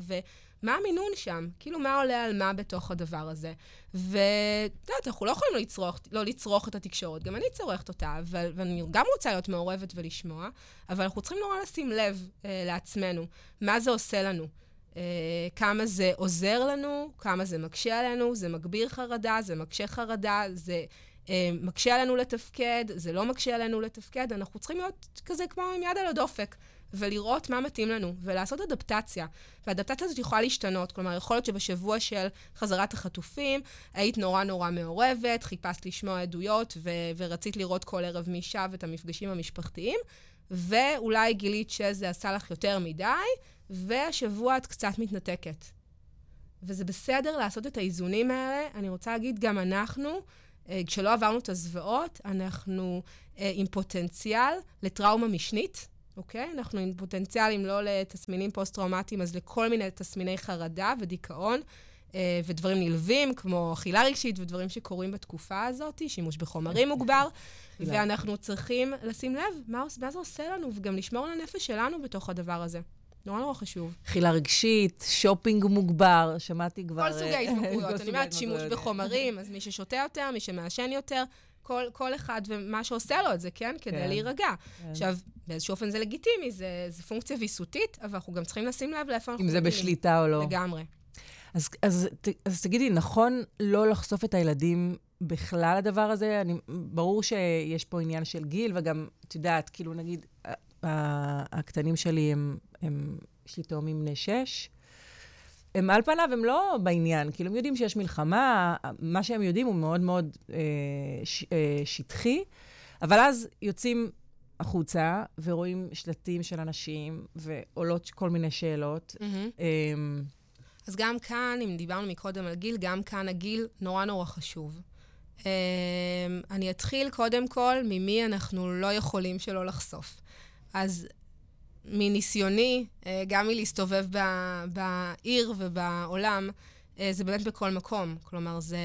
ומה המינון שם? כאילו, מה עולה על מה בתוך הדבר הזה? ואת יודעת, אנחנו לא יכולים לא לצרוך, לא לצרוך את התקשורת, גם אני צורכת אותה, ו- ואני גם רוצה להיות מעורבת ולשמוע, אבל אנחנו צריכים נורא לשים לב אה, לעצמנו, מה זה עושה לנו. Uh, כמה זה עוזר לנו, כמה זה מקשה עלינו, זה מגביר חרדה, זה מקשה חרדה, זה uh, מקשה עלינו לתפקד, זה לא מקשה עלינו לתפקד. אנחנו צריכים להיות כזה כמו עם יד על הדופק, ולראות מה מתאים לנו, ולעשות אדפטציה. והאדפטציה הזאת יכולה להשתנות, כלומר, יכול להיות שבשבוע של חזרת החטופים, היית נורא נורא מעורבת, חיפשת לשמוע עדויות, ו- ורצית לראות כל ערב מי שב את המפגשים המשפחתיים, ואולי גילית שזה עשה לך יותר מדי, והשבוע את קצת מתנתקת. וזה בסדר לעשות את האיזונים האלה. אני רוצה להגיד, גם אנחנו, אה, כשלא עברנו את הזוועות, אנחנו אה, עם פוטנציאל לטראומה משנית, אוקיי? אנחנו עם פוטנציאל, אם לא לתסמינים פוסט-טראומטיים, אז לכל מיני תסמיני חרדה ודיכאון. אה, ודברים נלווים, כמו אכילה רגשית ודברים שקורים בתקופה הזאת, שימוש בחומרים מוגבר, ואנחנו צריכים לשים לב מה, מה זה עושה לנו, וגם לשמור על הנפש שלנו בתוך הדבר הזה. נורא נורא חשוב. אכילה רגשית, שופינג מוגבר, שמעתי כבר... כל סוגי ההתמכרויות. אני אומרת, שימוש בחומרים, אז מי ששותה יותר, מי שמעשן יותר, כל, כל אחד ומה שעושה לו את זה, כן? כדי כן. להירגע. כן. עכשיו, באיזשהו אופן זה לגיטימי, זה, זה פונקציה ויסותית, אבל אנחנו גם צריכים לשים לב לאיפה אנחנו... אם זה בשליטה או לא. לגמרי. אז, אז, אז תגידי, נכון לא לחשוף את הילדים בכלל הדבר הזה? אני, ברור שיש פה עניין של גיל, וגם, את יודעת, כאילו, נגיד, הקטנים שלי הם, הם יש לי תאומים בני שש. הם על פניו, הם לא בעניין, כאילו, הם יודעים שיש מלחמה, מה שהם יודעים הוא מאוד מאוד אה, ש, אה, שטחי, אבל אז יוצאים החוצה ורואים שלטים של אנשים, ועולות כל מיני שאלות. Mm-hmm. אה, אז גם כאן, אם דיברנו מקודם על גיל, גם כאן הגיל נורא נורא חשוב. Um, אני אתחיל קודם כל ממי אנחנו לא יכולים שלא לחשוף. אז מניסיוני, אה, גם מלהסתובב בעיר ובעולם, זה באמת בכל מקום. כלומר, זה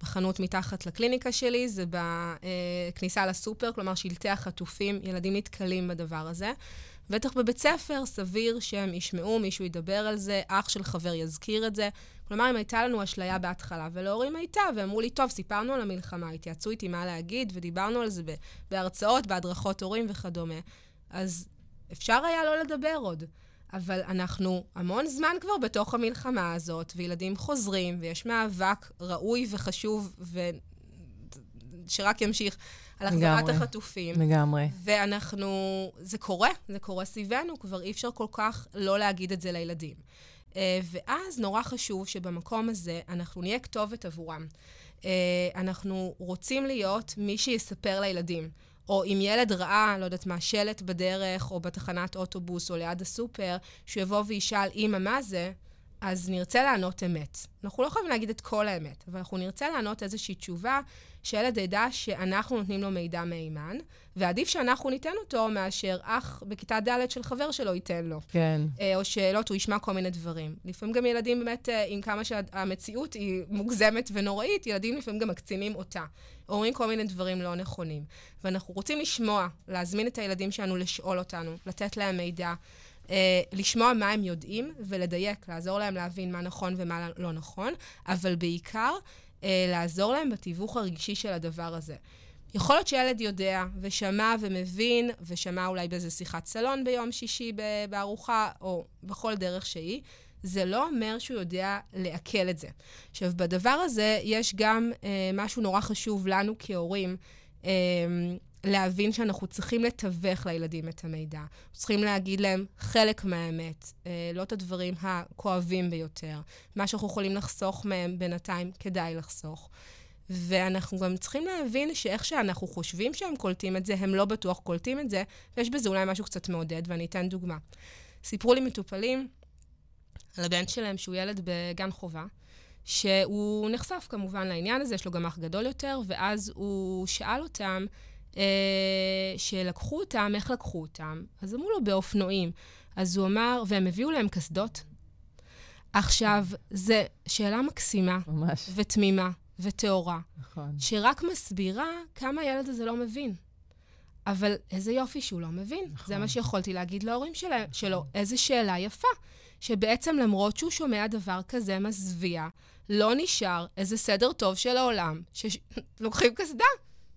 בחנות מתחת לקליניקה שלי, זה בכניסה לסופר, כלומר, שלטי החטופים, ילדים נתקלים בדבר הזה. בטח בבית ספר, סביר שהם ישמעו, מישהו ידבר על זה, אח של חבר יזכיר את זה. כלומר, אם הייתה לנו אשליה בהתחלה, ולהורים הייתה, ואמרו לי, טוב, סיפרנו על המלחמה, התייעצו איתי מה להגיד, ודיברנו על זה בהרצאות, בהדרכות הורים וכדומה. אז אפשר היה לא לדבר עוד. אבל אנחנו המון זמן כבר בתוך המלחמה הזאת, וילדים חוזרים, ויש מאבק ראוי וחשוב, ו... שרק ימשיך על החזרת החטופים. לגמרי. ואנחנו, זה קורה, זה קורה סביבנו, כבר אי אפשר כל כך לא להגיד את זה לילדים. אה, ואז נורא חשוב שבמקום הזה אנחנו נהיה כתובת עבורם. אה, אנחנו רוצים להיות מי שיספר לילדים. או אם ילד ראה, לא יודעת מה, שלט בדרך, או בתחנת אוטובוס, או ליד הסופר, שהוא יבוא וישאל, אמא, מה זה? אז נרצה לענות אמת. אנחנו לא חייבים להגיד את כל האמת, אבל אנחנו נרצה לענות איזושהי תשובה שילד ידע שאנחנו נותנים לו מידע מהימן, ועדיף שאנחנו ניתן אותו מאשר אח בכיתה ד' של חבר שלו ייתן לו. כן. אה, או שאלות, הוא ישמע כל מיני דברים. לפעמים גם ילדים באמת, אה, עם כמה שהמציאות היא מוגזמת ונוראית, ילדים לפעמים גם מקצינים אותה. אומרים כל מיני דברים לא נכונים. ואנחנו רוצים לשמוע, להזמין את הילדים שלנו לשאול אותנו, לתת להם מידע. Uh, לשמוע מה הם יודעים ולדייק, לעזור להם להבין מה נכון ומה לא נכון, אבל בעיקר uh, לעזור להם בתיווך הרגשי של הדבר הזה. יכול להיות שילד יודע ושמע ומבין, ושמע אולי באיזה שיחת סלון ביום שישי בארוחה, או בכל דרך שהיא, זה לא אומר שהוא יודע לעכל את זה. עכשיו, בדבר הזה יש גם uh, משהו נורא חשוב לנו כהורים. Uh, להבין שאנחנו צריכים לתווך לילדים את המידע. צריכים להגיד להם חלק מהאמת, אה, לא את הדברים הכואבים ביותר. מה שאנחנו יכולים לחסוך מהם בינתיים, כדאי לחסוך. ואנחנו גם צריכים להבין שאיך שאנחנו חושבים שהם קולטים את זה, הם לא בטוח קולטים את זה, ויש בזה אולי משהו קצת מעודד, ואני אתן דוגמה. סיפרו לי מטופלים על הבן שלהם, שהוא ילד בגן חובה, שהוא נחשף כמובן לעניין הזה, יש לו גם אח גדול יותר, ואז הוא שאל אותם, אה, שלקחו אותם, איך לקחו אותם? אז אמרו לו, באופנועים. אז הוא אמר, והם הביאו להם קסדות. עכשיו, זו שאלה מקסימה. ממש. ותמימה, וטהורה. נכון. שרק מסבירה כמה הילד הזה לא מבין. אבל איזה יופי שהוא לא מבין. נכון. זה מה שיכולתי להגיד להורים שלה, נכון. שלו. איזה שאלה יפה. שבעצם למרות שהוא שומע דבר כזה מזוויע, לא נשאר איזה סדר טוב של העולם, שלוקחים קסדה.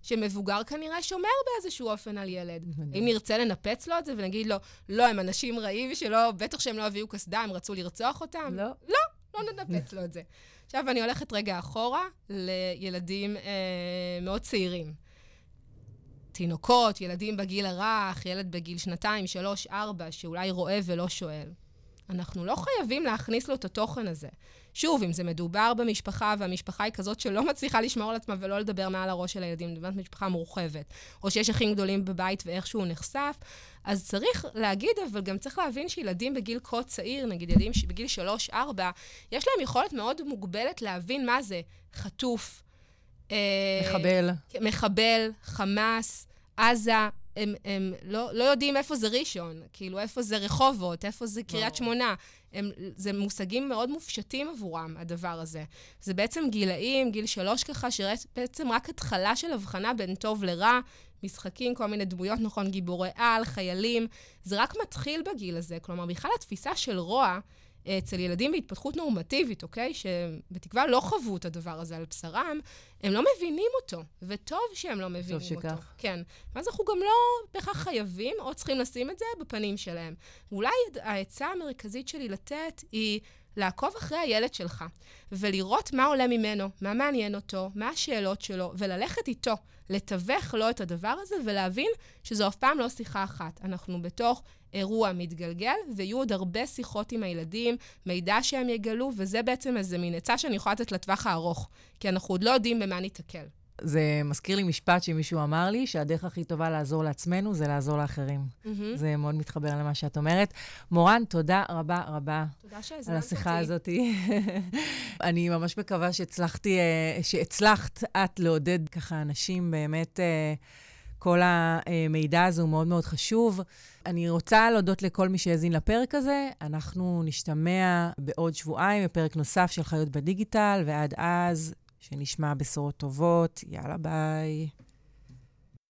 שמבוגר כנראה שומר באיזשהו אופן על ילד. אם נרצה לנפץ לו את זה ונגיד לו, לא, הם אנשים רעים שלא, בטח שהם לא הביאו קסדה, הם רצו לרצוח אותם? לא. לא, לא ננפץ לו את זה. עכשיו, אני הולכת רגע אחורה לילדים אה, מאוד צעירים. תינוקות, ילדים בגיל הרך, ילד בגיל שנתיים, שלוש, ארבע, שאולי רואה ולא שואל. אנחנו לא חייבים להכניס לו את התוכן הזה. שוב, אם זה מדובר במשפחה, והמשפחה היא כזאת שלא מצליחה לשמור על עצמה ולא לדבר מעל הראש של הילדים, מדברת משפחה מורחבת, או שיש אחים גדולים בבית ואיכשהו נחשף, אז צריך להגיד, אבל גם צריך להבין שילדים בגיל כה צעיר, נגיד ילדים בגיל 3-4, יש להם יכולת מאוד מוגבלת להבין מה זה חטוף. אה, מחבל. מחבל, חמאס, עזה, הם, הם לא, לא יודעים איפה זה ראשון, כאילו, איפה זה רחובות, איפה זה קריית שמונה. הם, זה מושגים מאוד מופשטים עבורם, הדבר הזה. זה בעצם גילאים, גיל שלוש ככה, שבעצם רק התחלה של הבחנה בין טוב לרע, משחקים, כל מיני דמויות, נכון, גיבורי על, חיילים. זה רק מתחיל בגיל הזה. כלומר, בכלל התפיסה של רוע, אצל ילדים בהתפתחות נורמטיבית, אוקיי? שבתקווה לא חוו את הדבר הזה על בשרם, הם לא מבינים אותו, וטוב שהם לא מבינים טוב שכך. אותו. כן. ואז אנחנו גם לא בהכרח חייבים, או צריכים לשים את זה בפנים שלהם. ואולי העצה המרכזית שלי לתת היא... לעקוב אחרי הילד שלך, ולראות מה עולה ממנו, מה מעניין אותו, מה השאלות שלו, וללכת איתו, לתווך לו את הדבר הזה, ולהבין שזו אף פעם לא שיחה אחת. אנחנו בתוך אירוע מתגלגל, ויהיו עוד הרבה שיחות עם הילדים, מידע שהם יגלו, וזה בעצם איזה מין עצה שאני יכולה לתת לטווח הארוך, כי אנחנו עוד לא יודעים במה ניתקל. זה מזכיר לי משפט שמישהו אמר לי, שהדרך הכי טובה לעזור לעצמנו זה לעזור לאחרים. Mm-hmm. זה מאוד מתחבר למה שאת אומרת. מורן, תודה רבה רבה. תודה שהזמנת אותי. על השיחה הזאת. אני ממש מקווה שהצלחתי, אה, שהצלחת את לעודד ככה אנשים באמת... כל המידע הזה הוא מאוד מאוד חשוב. אני רוצה להודות לכל מי שהאזין לפרק הזה. אנחנו נשתמע בעוד שבועיים בפרק נוסף של חיות בדיגיטל, ועד אז, שנשמע בשורות טובות. יאללה, ביי.